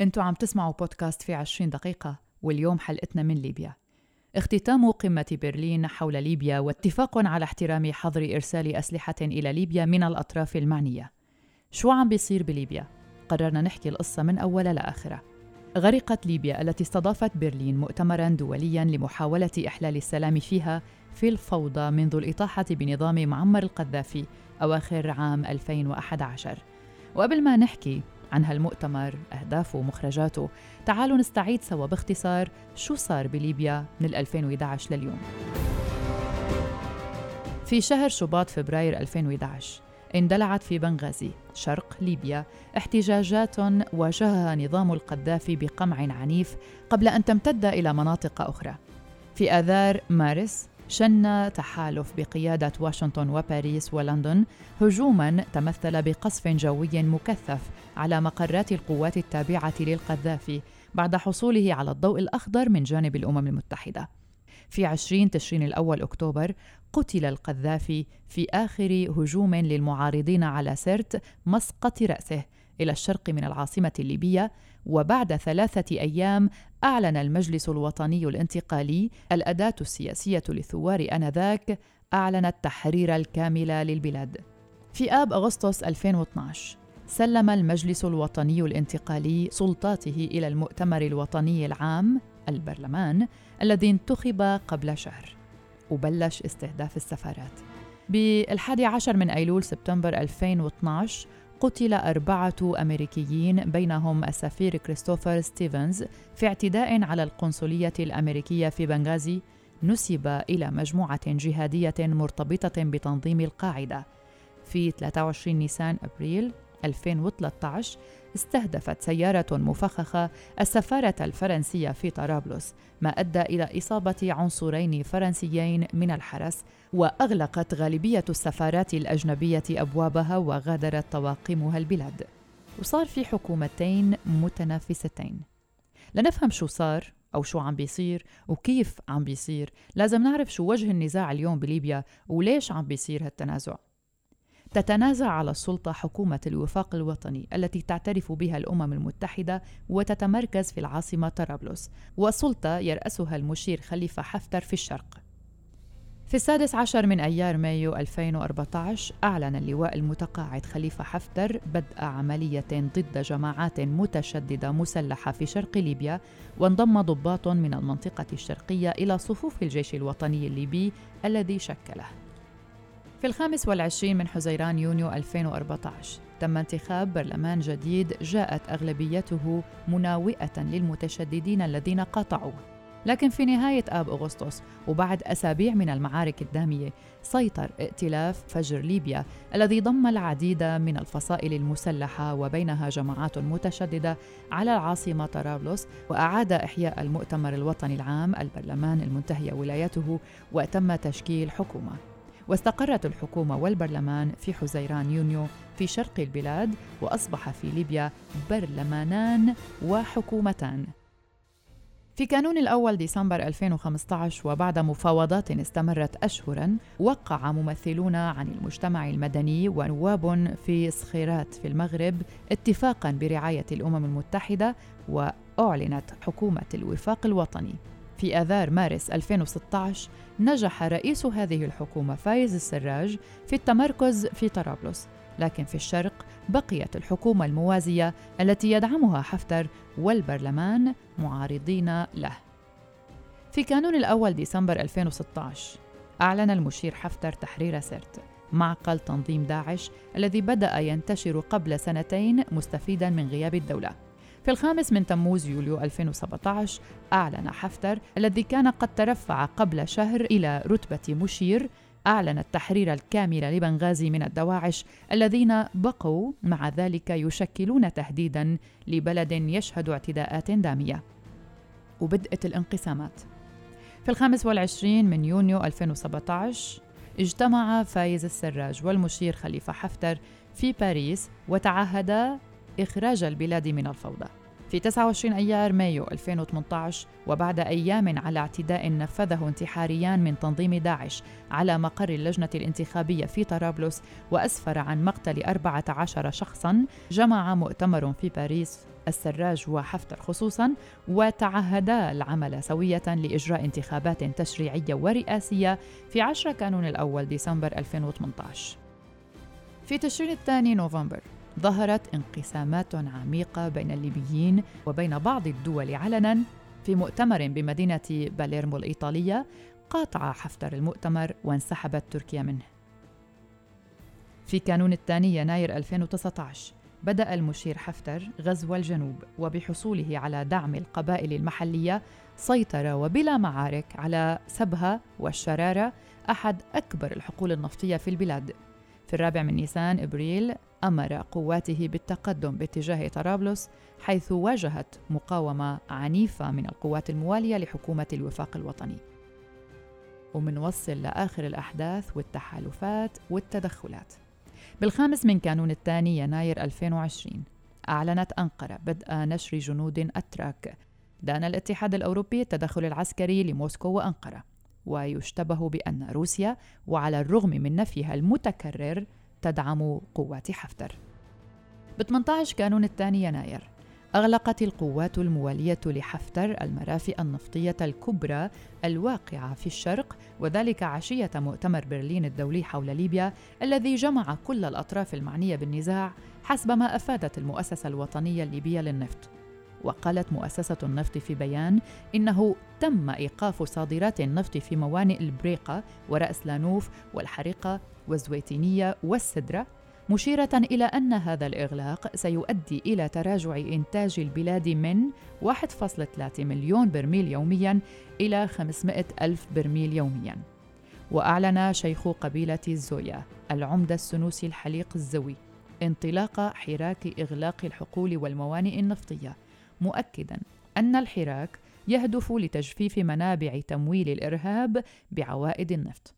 أنتوا عم تسمعوا بودكاست في 20 دقيقة واليوم حلقتنا من ليبيا. اختتام قمة برلين حول ليبيا واتفاق على احترام حظر إرسال أسلحة إلى ليبيا من الأطراف المعنية. شو عم بيصير بليبيا؟ قررنا نحكي القصة من أولها لآخرها غرقت ليبيا التي استضافت برلين مؤتمرا دوليا لمحاولة إحلال السلام فيها في الفوضى منذ الإطاحة بنظام معمر القذافي أواخر عام 2011 وقبل ما نحكي عن هالمؤتمر أهدافه ومخرجاته تعالوا نستعيد سوا باختصار شو صار بليبيا من 2011 لليوم. في شهر شباط فبراير 2011 اندلعت في بنغازي شرق ليبيا احتجاجات واجهها نظام القذافي بقمع عنيف قبل أن تمتد إلى مناطق أخرى. في آذار مارس شن تحالف بقيادة واشنطن وباريس ولندن هجوما تمثل بقصف جوي مكثف على مقرات القوات التابعة للقذافي بعد حصوله على الضوء الأخضر من جانب الأمم المتحدة. في 20 تشرين الأول أكتوبر قتل القذافي في آخر هجوم للمعارضين على سرت مسقط رأسه إلى الشرق من العاصمة الليبية وبعد ثلاثة أيام أعلن المجلس الوطني الانتقالي الأداة السياسية للثوار آنذاك أعلن التحرير الكامل للبلاد. في آب أغسطس 2012 سلم المجلس الوطني الانتقالي سلطاته إلى المؤتمر الوطني العام البرلمان الذي انتخب قبل شهر وبلش استهداف السفارات بالحادي عشر من أيلول سبتمبر 2012 قتل أربعة أمريكيين بينهم السفير كريستوفر ستيفنز في اعتداء على القنصلية الأمريكية في بنغازي نسب إلى مجموعة جهادية مرتبطة بتنظيم القاعدة. في 23 نيسان أبريل 2013 استهدفت سيارة مفخخة السفارة الفرنسية في طرابلس ما أدى إلى إصابة عنصرين فرنسيين من الحرس وأغلقت غالبية السفارات الأجنبية أبوابها وغادرت طواقمها البلاد. وصار في حكومتين متنافستين. لنفهم شو صار أو شو عم بيصير وكيف عم بيصير لازم نعرف شو وجه النزاع اليوم بليبيا وليش عم بيصير هالتنازع. تتنازع على السلطة حكومة الوفاق الوطني التي تعترف بها الأمم المتحدة وتتمركز في العاصمة طرابلس والسلطة يرأسها المشير خليفة حفتر في الشرق. في السادس عشر من أيار مايو 2014 أعلن اللواء المتقاعد خليفة حفتر بدء عملية ضد جماعات متشددة مسلحة في شرق ليبيا وانضم ضباط من المنطقة الشرقية إلى صفوف الجيش الوطني الليبي الذي شكله. في الخامس والعشرين من حزيران يونيو 2014 تم انتخاب برلمان جديد جاءت أغلبيته مناوئة للمتشددين الذين قاطعوه. لكن في نهاية آب أغسطس وبعد أسابيع من المعارك الدامية سيطر ائتلاف فجر ليبيا الذي ضم العديد من الفصائل المسلحة وبينها جماعات متشددة على العاصمة طرابلس وأعاد إحياء المؤتمر الوطني العام البرلمان المنتهية ولايته وتم تشكيل حكومة. واستقرت الحكومة والبرلمان في حزيران يونيو في شرق البلاد وأصبح في ليبيا برلمانان وحكومتان. في كانون الأول ديسمبر 2015 وبعد مفاوضات استمرت أشهرا وقع ممثلون عن المجتمع المدني ونواب في صخيرات في المغرب اتفاقا برعاية الأمم المتحدة وأعلنت حكومة الوفاق الوطني. في آذار مارس 2016 نجح رئيس هذه الحكومة فايز السراج في التمركز في طرابلس لكن في الشرق بقيت الحكومة الموازية التي يدعمها حفتر والبرلمان معارضين له. في كانون الأول ديسمبر 2016 أعلن المشير حفتر تحرير سرت معقل تنظيم داعش الذي بدأ ينتشر قبل سنتين مستفيدا من غياب الدولة. في الخامس من تموز يوليو 2017 أعلن حفتر الذي كان قد ترفع قبل شهر إلى رتبة مشير أعلن التحرير الكامل لبنغازي من الدواعش الذين بقوا مع ذلك يشكلون تهديدا لبلد يشهد اعتداءات دامية. وبدأت الانقسامات. في الخامس والعشرين من يونيو 2017 اجتمع فايز السراج والمشير خليفة حفتر في باريس وتعهدا إخراج البلاد من الفوضى. في 29 أيار مايو 2018 وبعد أيام على اعتداء نفذه انتحاريان من تنظيم داعش على مقر اللجنة الانتخابية في طرابلس وأسفر عن مقتل 14 شخصا جمع مؤتمر في باريس السراج وحفتر خصوصا وتعهدا العمل سوية لإجراء انتخابات تشريعية ورئاسية في 10 كانون الأول ديسمبر 2018 في تشرين الثاني نوفمبر ظهرت انقسامات عميقة بين الليبيين وبين بعض الدول علنا في مؤتمر بمدينة باليرمو الإيطالية قاطع حفتر المؤتمر وانسحبت تركيا منه. في كانون الثاني يناير 2019 بدأ المشير حفتر غزو الجنوب وبحصوله على دعم القبائل المحلية سيطر وبلا معارك على سبها والشرارة أحد أكبر الحقول النفطية في البلاد. في الرابع من نيسان إبريل أمر قواته بالتقدم باتجاه طرابلس حيث واجهت مقاومة عنيفة من القوات الموالية لحكومة الوفاق الوطني. ومنوصل لآخر الأحداث والتحالفات والتدخلات. بالخامس من كانون الثاني يناير 2020 أعلنت أنقرة بدء نشر جنود أتراك دان الاتحاد الأوروبي التدخل العسكري لموسكو وأنقرة. ويشتبه بأن روسيا وعلى الرغم من نفيها المتكرر تدعم قوات حفتر. ب 18 كانون الثاني يناير أغلقت القوات الموالية لحفتر المرافئ النفطية الكبرى الواقعة في الشرق وذلك عشية مؤتمر برلين الدولي حول ليبيا الذي جمع كل الأطراف المعنية بالنزاع حسب ما أفادت المؤسسة الوطنية الليبية للنفط. وقالت مؤسسة النفط في بيان إنه تم إيقاف صادرات النفط في موانئ البريقة ورأس لانوف والحريقة والزويتينية والسدرة مشيرة إلى أن هذا الإغلاق سيؤدي إلى تراجع إنتاج البلاد من 1.3 مليون برميل يومياً إلى 500 ألف برميل يومياً. وأعلن شيخ قبيلة الزويا العمدة السنوسي الحليق الزوي انطلاق حراك إغلاق الحقول والموانئ النفطية مؤكدا أن الحراك يهدف لتجفيف منابع تمويل الإرهاب بعوائد النفط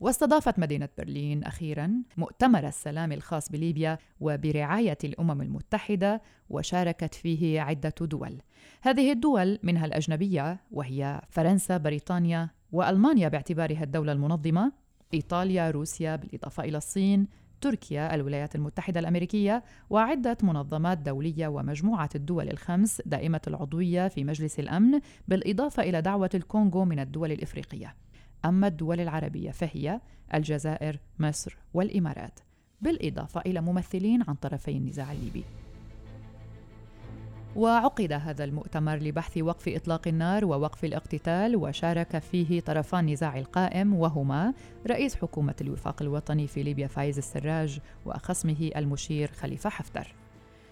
واستضافت مدينة برلين أخيرا مؤتمر السلام الخاص بليبيا وبرعاية الأمم المتحدة وشاركت فيه عدة دول. هذه الدول منها الأجنبية وهي فرنسا، بريطانيا وألمانيا باعتبارها الدولة المنظمة، إيطاليا، روسيا بالإضافة إلى الصين، تركيا، الولايات المتحدة الأمريكية وعدة منظمات دولية ومجموعة الدول الخمس دائمة العضوية في مجلس الأمن بالإضافة إلى دعوة الكونغو من الدول الإفريقية. أما الدول العربية فهي الجزائر، مصر والإمارات، بالإضافة إلى ممثلين عن طرفي النزاع الليبي. وعقد هذا المؤتمر لبحث وقف إطلاق النار ووقف الاقتتال وشارك فيه طرفا النزاع القائم وهما رئيس حكومة الوفاق الوطني في ليبيا فايز السراج وخصمه المشير خليفة حفتر.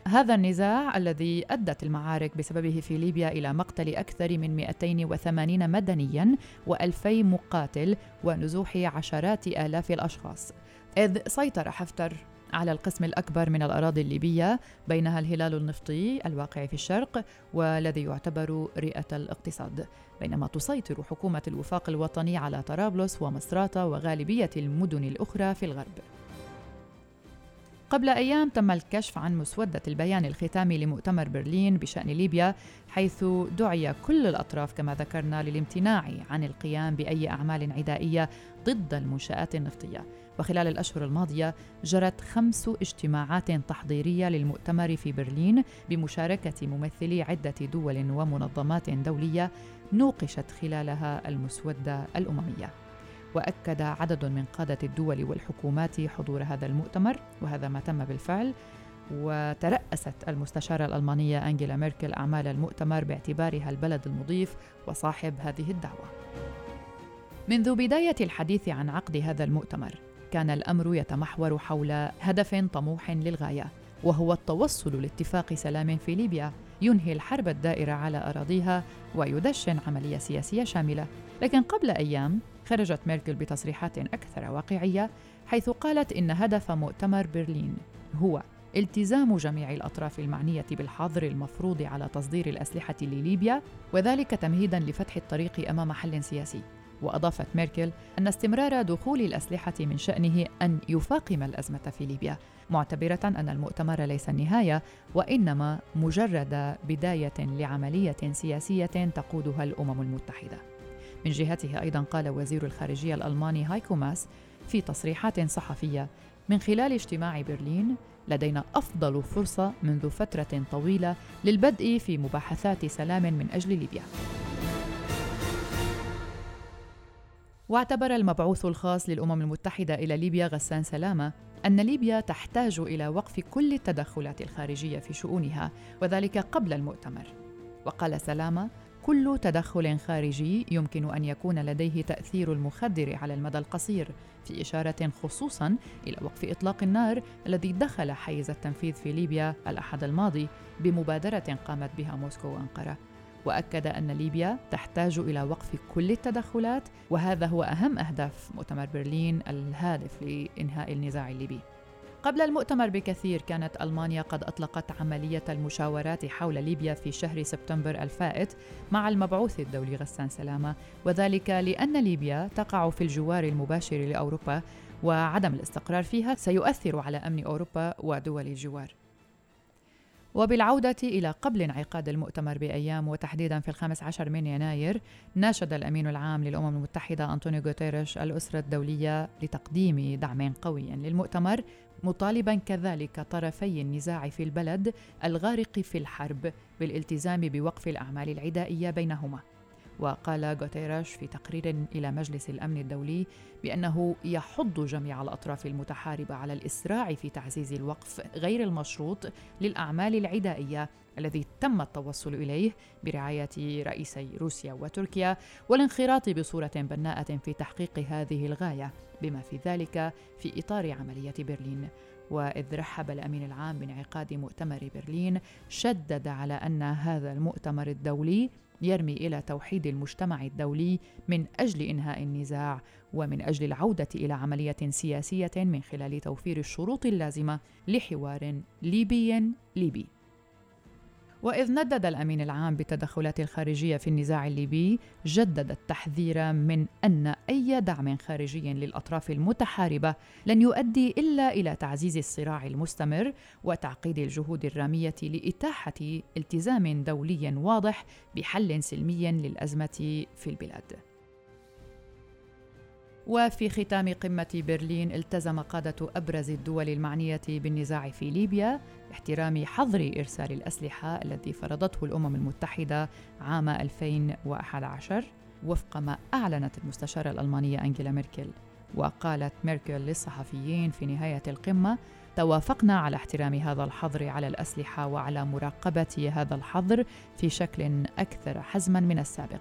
هذا النزاع الذي أدت المعارك بسببه في ليبيا إلى مقتل أكثر من 280 مدنيا و2000 مقاتل ونزوح عشرات آلاف الأشخاص إذ سيطر حفتر على القسم الأكبر من الأراضي الليبية بينها الهلال النفطي الواقع في الشرق والذي يعتبر رئة الاقتصاد. بينما تسيطر حكومة الوفاق الوطني على طرابلس ومصراتة وغالبية المدن الأخرى في الغرب. قبل أيام تم الكشف عن مسودة البيان الختامي لمؤتمر برلين بشأن ليبيا حيث دعي كل الأطراف كما ذكرنا للامتناع عن القيام بأي أعمال عدائية ضد المنشآت النفطية. وخلال الأشهر الماضية جرت خمس اجتماعات تحضيرية للمؤتمر في برلين بمشاركة ممثلي عدة دول ومنظمات دولية نوقشت خلالها المسودة الأممية. وأكد عدد من قادة الدول والحكومات حضور هذا المؤتمر وهذا ما تم بالفعل وترأست المستشارة الألمانية أنجيلا ميركل أعمال المؤتمر باعتبارها البلد المضيف وصاحب هذه الدعوة. منذ بداية الحديث عن عقد هذا المؤتمر، كان الأمر يتمحور حول هدف طموح للغاية، وهو التوصل لاتفاق سلام في ليبيا ينهي الحرب الدائرة على أراضيها ويدشن عملية سياسية شاملة. لكن قبل أيام خرجت ميركل بتصريحات أكثر واقعية حيث قالت إن هدف مؤتمر برلين هو التزام جميع الأطراف المعنية بالحظر المفروض على تصدير الأسلحة لليبيا وذلك تمهيدا لفتح الطريق أمام حل سياسي وأضافت ميركل أن استمرار دخول الأسلحة من شأنه أن يفاقم الأزمة في ليبيا معتبرة أن المؤتمر ليس النهاية وإنما مجرد بداية لعملية سياسية تقودها الأمم المتحدة. من جهته أيضا قال وزير الخارجية الألماني هايكو ماس في تصريحات صحفية من خلال اجتماع برلين لدينا أفضل فرصة منذ فترة طويلة للبدء في مباحثات سلام من أجل ليبيا. واعتبر المبعوث الخاص للأمم المتحدة إلى ليبيا غسان سلامة أن ليبيا تحتاج إلى وقف كل التدخلات الخارجية في شؤونها وذلك قبل المؤتمر. وقال سلامة كل تدخل خارجي يمكن أن يكون لديه تأثير المخدر على المدى القصير في إشارة خصوصا إلى وقف إطلاق النار الذي دخل حيز التنفيذ في ليبيا الأحد الماضي بمبادرة قامت بها موسكو وأنقرة. وأكد أن ليبيا تحتاج إلى وقف كل التدخلات وهذا هو أهم أهداف مؤتمر برلين الهادف لإنهاء النزاع الليبي. قبل المؤتمر بكثير كانت ألمانيا قد أطلقت عملية المشاورات حول ليبيا في شهر سبتمبر الفائت مع المبعوث الدولي غسان سلامة وذلك لأن ليبيا تقع في الجوار المباشر لأوروبا وعدم الاستقرار فيها سيؤثر على أمن أوروبا ودول الجوار. وبالعودة إلى قبل انعقاد المؤتمر بأيام وتحديدا في الخامس عشر من يناير ناشد الأمين العام للأمم المتحدة أنطونيو غوتيريش الأسرة الدولية لتقديم دعم قوي للمؤتمر مطالبا كذلك طرفي النزاع في البلد الغارق في الحرب بالالتزام بوقف الأعمال العدائية بينهما. وقال غوتيراش في تقرير إلى مجلس الأمن الدولي بأنه يحض جميع الأطراف المتحاربة على الإسراع في تعزيز الوقف غير المشروط للأعمال العدائية الذي تم التوصل إليه برعاية رئيسي روسيا وتركيا والانخراط بصورة بناءة في تحقيق هذه الغاية بما في ذلك في إطار عملية برلين. وإذ رحب الأمين العام بانعقاد مؤتمر برلين شدد على أن هذا المؤتمر الدولي يرمي إلى توحيد المجتمع الدولي من أجل إنهاء النزاع ومن أجل العودة إلى عملية سياسية من خلال توفير الشروط اللازمة لحوار ليبي ليبي. وإذ ندد الأمين العام بالتدخلات الخارجية في النزاع الليبي جدد التحذير من أن أي دعم خارجي للأطراف المتحاربة لن يؤدي إلا إلى تعزيز الصراع المستمر وتعقيد الجهود الرامية لإتاحة التزام دولي واضح بحل سلمي للأزمة في البلاد. وفي ختام قمة برلين التزم قادة أبرز الدول المعنية بالنزاع في ليبيا باحترام حظر إرسال الأسلحة الذي فرضته الأمم المتحدة عام 2011 وفق ما أعلنت المستشارة الألمانية أنجيلا ميركل. وقالت ميركل للصحفيين في نهاية القمة توافقنا على احترام هذا الحظر على الأسلحة وعلى مراقبة هذا الحظر في شكل أكثر حزما من السابق.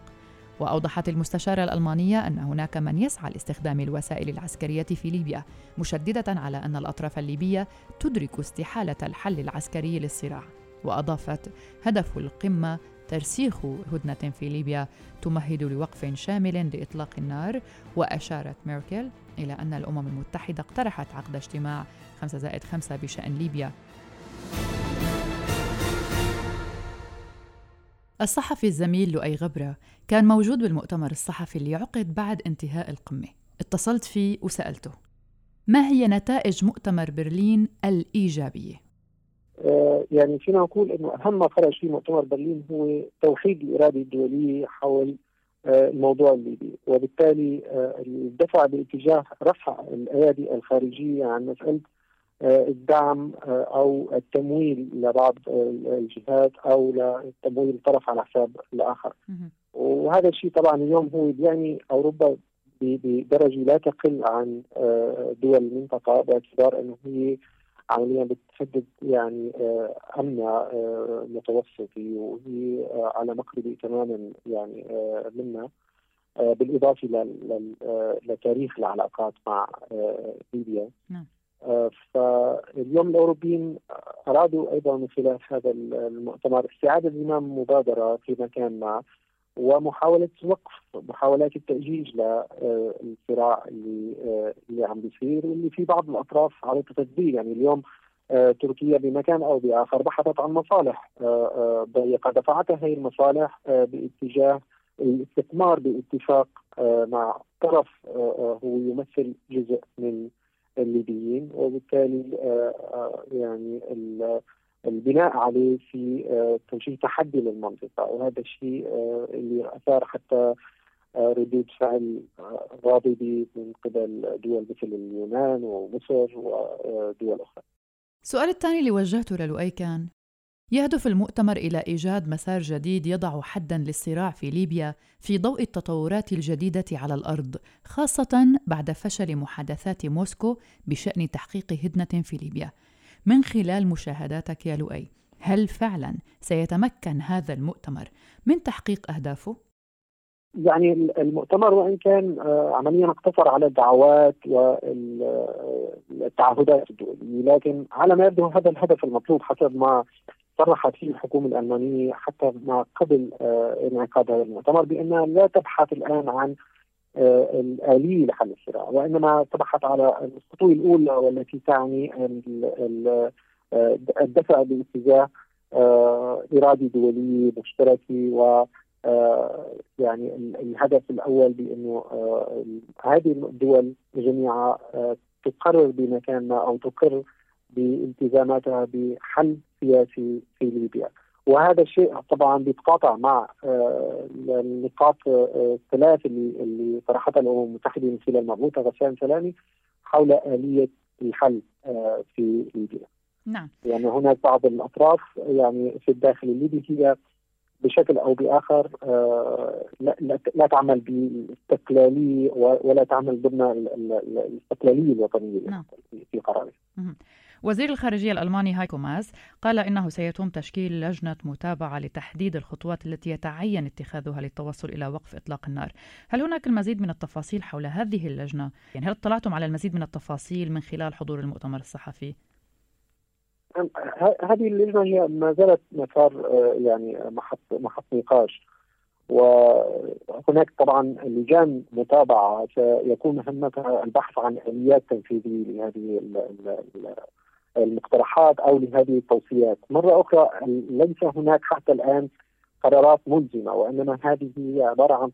وأوضحت المستشارة الألمانية أن هناك من يسعى لاستخدام الوسائل العسكرية في ليبيا مشددة على أن الأطراف الليبية تدرك استحالة الحل العسكري للصراع. وأضافت هدف القمة ترسيخ هدنة في ليبيا تمهد لوقف شامل لإطلاق النار. وأشارت ميركل إلى أن الأمم المتحدة اقترحت عقد اجتماع 5 زائد 5 بشأن ليبيا. الصحفي الزميل لؤي غبرة كان موجود بالمؤتمر الصحفي اللي عقد بعد انتهاء القمة اتصلت فيه وسألته ما هي نتائج مؤتمر برلين الإيجابية؟ آه يعني فينا نقول أنه أهم ما خرج في مؤتمر برلين هو توحيد الإرادة الدولية حول آه الموضوع الليبي وبالتالي آه الدفع باتجاه رفع الأيادي الخارجية عن مسألة الدعم آه، أو التمويل لبعض الجهات أو لتمويل طرف على حساب الآخر. وهذا الشيء طبعا اليوم هو بيعني أوروبا بدرجة لا تقل عن آه، دول المنطقة باعتبار إنه هي عمليا بتحدد يعني أمن متوسطي وهي على مقربه تماما يعني منا. بالإضافة لتاريخ العلاقات مع ليبيا. نعم. فاليوم الأوروبيين أرادوا أيضا من خلال هذا المؤتمر استعاده زمام مبادرة في مكان ما ومحاولة وقف محاولات التأجيج للصراع اللي اللي عم بيصير واللي في بعض الأطراف على تطبيق يعني اليوم تركيا بمكان أو بآخر بحثت عن مصالح ضيقة. دفعتها هي المصالح باتجاه الاستثمار باتفاق مع طرف هو يمثل جزء من الليبيين وبالتالي يعني البناء عليه في تنشيط تحدي للمنطقة وهذا الشيء اللي أثار حتى ردود فعل غاضبه من قبل دول مثل اليونان ومصر ودول أخرى. السؤال الثاني اللي وجهته للؤي كان يهدف المؤتمر إلى إيجاد مسار جديد يضع حدا للصراع في ليبيا في ضوء التطورات الجديدة على الأرض خاصة بعد فشل محادثات موسكو بشأن تحقيق هدنة في ليبيا. من خلال مشاهداتك يا لؤي هل فعلا سيتمكن هذا المؤتمر؟ من تحقيق أهدافه؟ يعني المؤتمر وإن كان آه، عمليا اقتصر على الدعوات والتعهدات الدولية لكن على ما يبدو هذا الهدف المطلوب حسب ما صرحت فيه الحكومة الألمانية حتى ما قبل آه، انعقاد هذا المؤتمر بانها لا تبحث الآن عن آه، الآلية لحل الصراع وإنما تبحث على الخطوة الأولى والتي تعني الدفع باتجاه إرادة دولية مشتركة و آه، يعني الهدف الأول بأنه آه، هذه الدول جميعها آه، تقرر بمكانها أو تقر بالتزاماتها بحل سياسي في ليبيا وهذا الشيء طبعا بيتقاطع مع النقاط الثلاث اللي اللي طرحتها الأمم المتحدة من خلال مبعوثه غسان سلامي حول آلية الحل في ليبيا. نعم. يعني هناك بعض الأطراف يعني في الداخل الليبي هي بشكل أو بآخر آه، لا, لا تعمل باستقلاليه ولا تعمل ضمن الاستقلالية الوطنية نعم. في قرارها. وزير الخارجية الألماني هايكو ماس قال إنه سيتم تشكيل لجنة متابعة لتحديد الخطوات التي يتعين اتخاذها للتوصل إلى وقف إطلاق النار هل هناك المزيد من التفاصيل حول هذه اللجنة؟ يعني هل اطلعتم على المزيد من التفاصيل من خلال حضور المؤتمر الصحفي؟ هذه اللجنة هي ما زالت مسار آه، يعني محط محط نقاش وهناك طبعا لجان متابعة سيكون مهمتها البحث عن آليات تنفيذية لهذه المقترحات أو لهذه التوصيات، مرة أخرى ليس هناك حتى الآن قرارات ملزمة وإنما هذه هي عبارة عن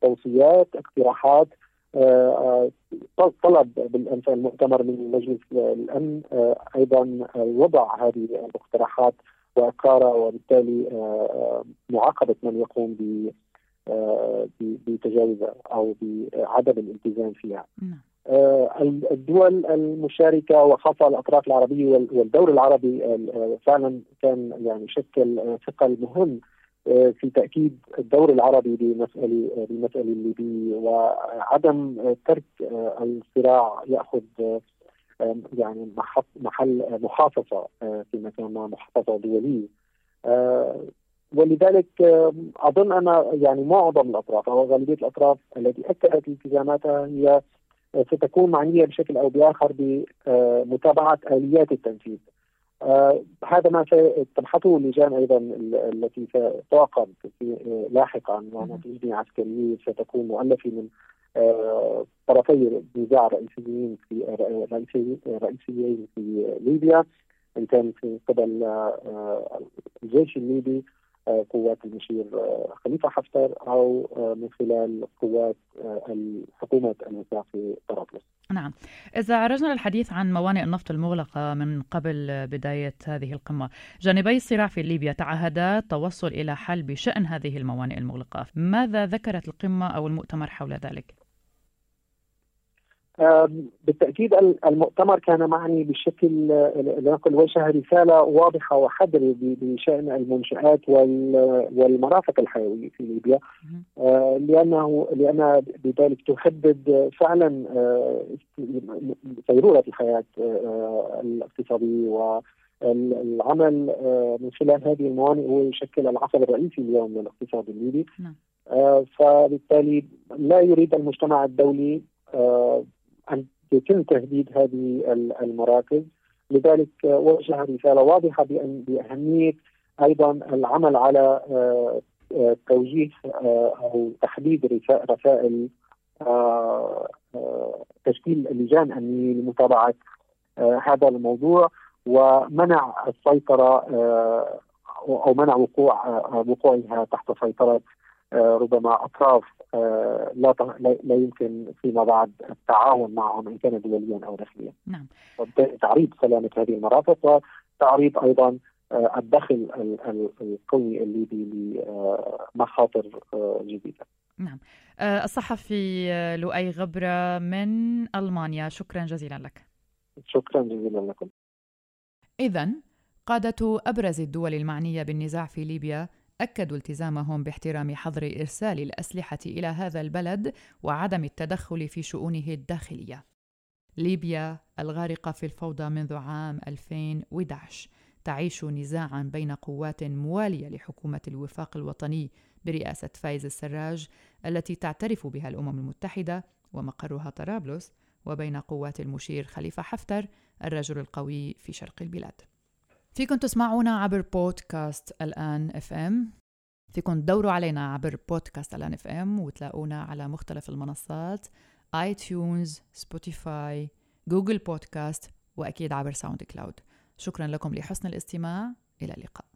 توصيات اقتراحات آه، آه، طلب بالامس المؤتمر من مجلس الأمن آه، أيضا وضع هذه المقترحات وأقرارها وبالتالي معاقبة من يقوم ب بتجاوزها أو بعدم الالتزام فيها. نعم. الدول المشاركة وخاصة الأطراف العربية والدور العربي فعلا كان يعني شكل ثقل مهم آه، في تأكيد الدور العربي بمساله بمساله الليبيه وعدم ترك آه، الصراع يأخذ آه، يعني محل محافظة في مكان ما محافظة دولية ولذلك أظن أنا يعني معظم الأطراف أو غالبيه الأطراف التي اكدت التزاماتها هي ستكون معنية بشكل أو بآخر بمتابعة آليات التنفيذ. آه هذا ما ستبحثه اللجان أيضا التي ستعقد لاحقا ونتيجه عسكريه ستكون مؤلفة من آه طرفي النزاع الرئيسيين في رئيسيين في ليبيا. ان كان في قبل آه الجيش الليبي قوات المشير آه، خليفة حفتر أو آه، من خلال قوات حكومة النساء في طرابلس. نعم، إذا عرجنا للحديث عن موانئ النفط المغلقة من قبل بداية هذه القمة، جانبي الصراع في ليبيا تعهدا التوصل إلى حل بشأن هذه الموانئ المغلقة، ماذا ذكرت القمة أو المؤتمر حول ذلك؟ بالتأكيد المؤتمر كان معني بشكل لنقل وجه رسالة واضحة وحذره بشأن المنشآت والمرافق الحيوية في ليبيا. آه، لأنه لأن بذلك تهدد فعلا آه، سيروره الحياة آه، الاقتصادية والعمل من خلال هذه الموانئ هو يشكل العصب الرئيسي اليوم للاقتصاد الليبي. نعم. فبالتالي لا يريد المجتمع الدولي أن يتم تهديد هذه المراكز. لذلك وجه رسالة واضحة بأن بأهمية أيضا العمل على آه، آه، توجيه آه، أو تحديد رسائل تشكيل لجان أمنية لمتابعة هذا الموضوع ومنع السيطرة أو منع وقوع وقوعها تحت سيطرة ربما أطراف لا لا يمكن فيما بعد التعاون معهم إن كان دوليا أو داخليا. نعم. وبالتالي تعريض سلامة هذه المرافق وتعريض أيضا الدخل القوي الليبي لمخاطر جديدة. نعم الصحفي لؤي غبرة من ألمانيا شكرا جزيلا لك شكرا جزيلا لكم إذا قادة أبرز الدول المعنية بالنزاع في ليبيا أكدوا التزامهم باحترام حظر إرسال الأسلحة إلى هذا البلد وعدم التدخل في شؤونه الداخلية. ليبيا الغارقة في الفوضى منذ عام 2011 تعيش نزاعا بين قوات موالية لحكومة الوفاق الوطني برئاسة فايز السراج التي تعترف بها الأمم المتحدة ومقرها طرابلس وبين قوات المشير خليفة حفتر الرجل القوي في شرق البلاد فيكم تسمعونا عبر بودكاست الآن إف إم. فيكم تدوروا علينا عبر بودكاست الآن FM وتلاقونا على مختلف المنصات iTunes Spotify Google Podcast وأكيد عبر SoundCloud شكرا لكم لحسن الاستماع. إلى اللقاء.